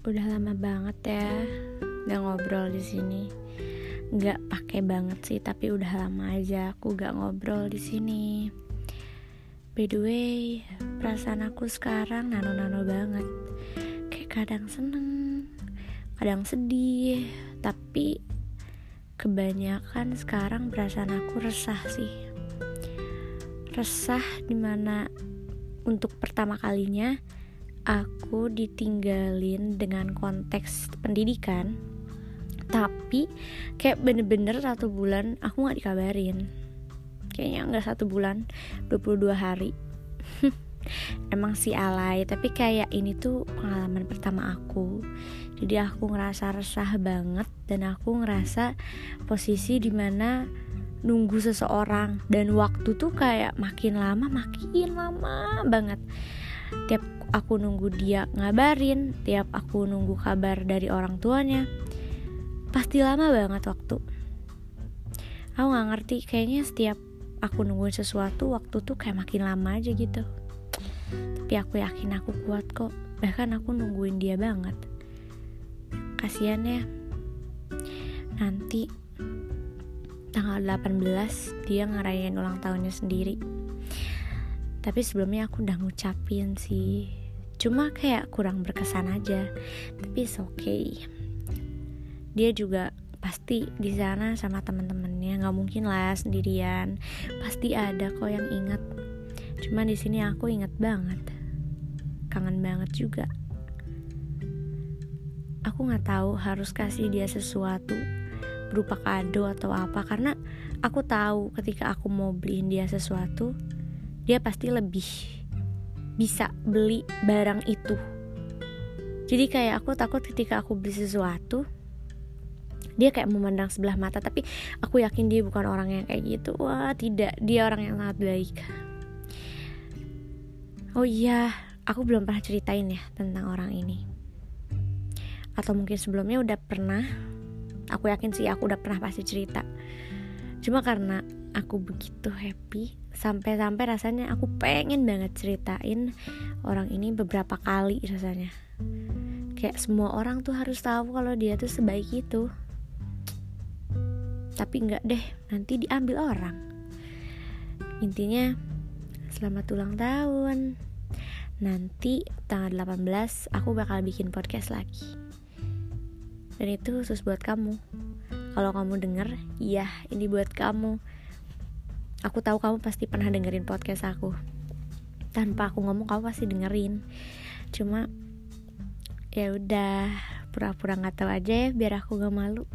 Udah lama banget ya nggak ngobrol di sini. Nggak pakai banget sih, tapi udah lama aja aku nggak ngobrol di sini. By the way, perasaan aku sekarang nano-nano banget. Kayak kadang seneng, kadang sedih, tapi kebanyakan sekarang perasaan aku resah sih. Resah di mana untuk pertama kalinya aku ditinggalin dengan konteks pendidikan tapi kayak bener-bener satu bulan aku nggak dikabarin. Kayaknya nggak satu bulan 22 hari. Emang sih alay tapi kayak ini tuh pengalaman pertama aku. Jadi aku ngerasa resah banget dan aku ngerasa posisi di mana nunggu seseorang. Dan waktu tuh kayak makin lama makin lama banget. Tiap aku nunggu dia ngabarin tiap aku nunggu kabar dari orang tuanya pasti lama banget waktu. Aku nggak ngerti kayaknya setiap aku nungguin sesuatu waktu tuh kayak makin lama aja gitu. Tapi aku yakin aku kuat kok. Bahkan aku nungguin dia banget. Kasian ya. Nanti tanggal 18 dia ngerayain ulang tahunnya sendiri. Tapi sebelumnya aku udah ngucapin sih cuma kayak kurang berkesan aja. Tapi it's okay. Dia juga pasti di sana sama teman-temannya nggak mungkin lah sendirian. Pasti ada kok yang ingat. Cuma di sini aku ingat banget. Kangen banget juga. Aku nggak tahu harus kasih dia sesuatu berupa kado atau apa. Karena aku tahu ketika aku mau beliin dia sesuatu dia pasti lebih bisa beli barang itu. Jadi kayak aku takut ketika aku beli sesuatu dia kayak memandang sebelah mata tapi aku yakin dia bukan orang yang kayak gitu. Wah tidak. Dia orang yang sangat baik. Oh iya aku belum pernah ceritain ya tentang orang ini. Atau mungkin sebelumnya udah pernah. Aku yakin sih aku udah pernah pasti cerita cuma karena aku begitu happy sampai-sampai rasanya aku pengen banget ceritain orang ini beberapa kali rasanya. Kayak semua orang tuh harus tahu kalau dia tuh sebaik itu. Tapi nggak deh nanti diambil orang. Intinya selamat ulang tahun. Nanti tanggal 18 aku bakal bikin podcast lagi. Dan itu khusus buat kamu kalau kamu denger iya ini buat kamu Aku tahu kamu pasti pernah dengerin podcast aku. Tanpa aku ngomong kamu pasti dengerin. Cuma ya udah pura-pura nggak tahu aja ya biar aku gak malu.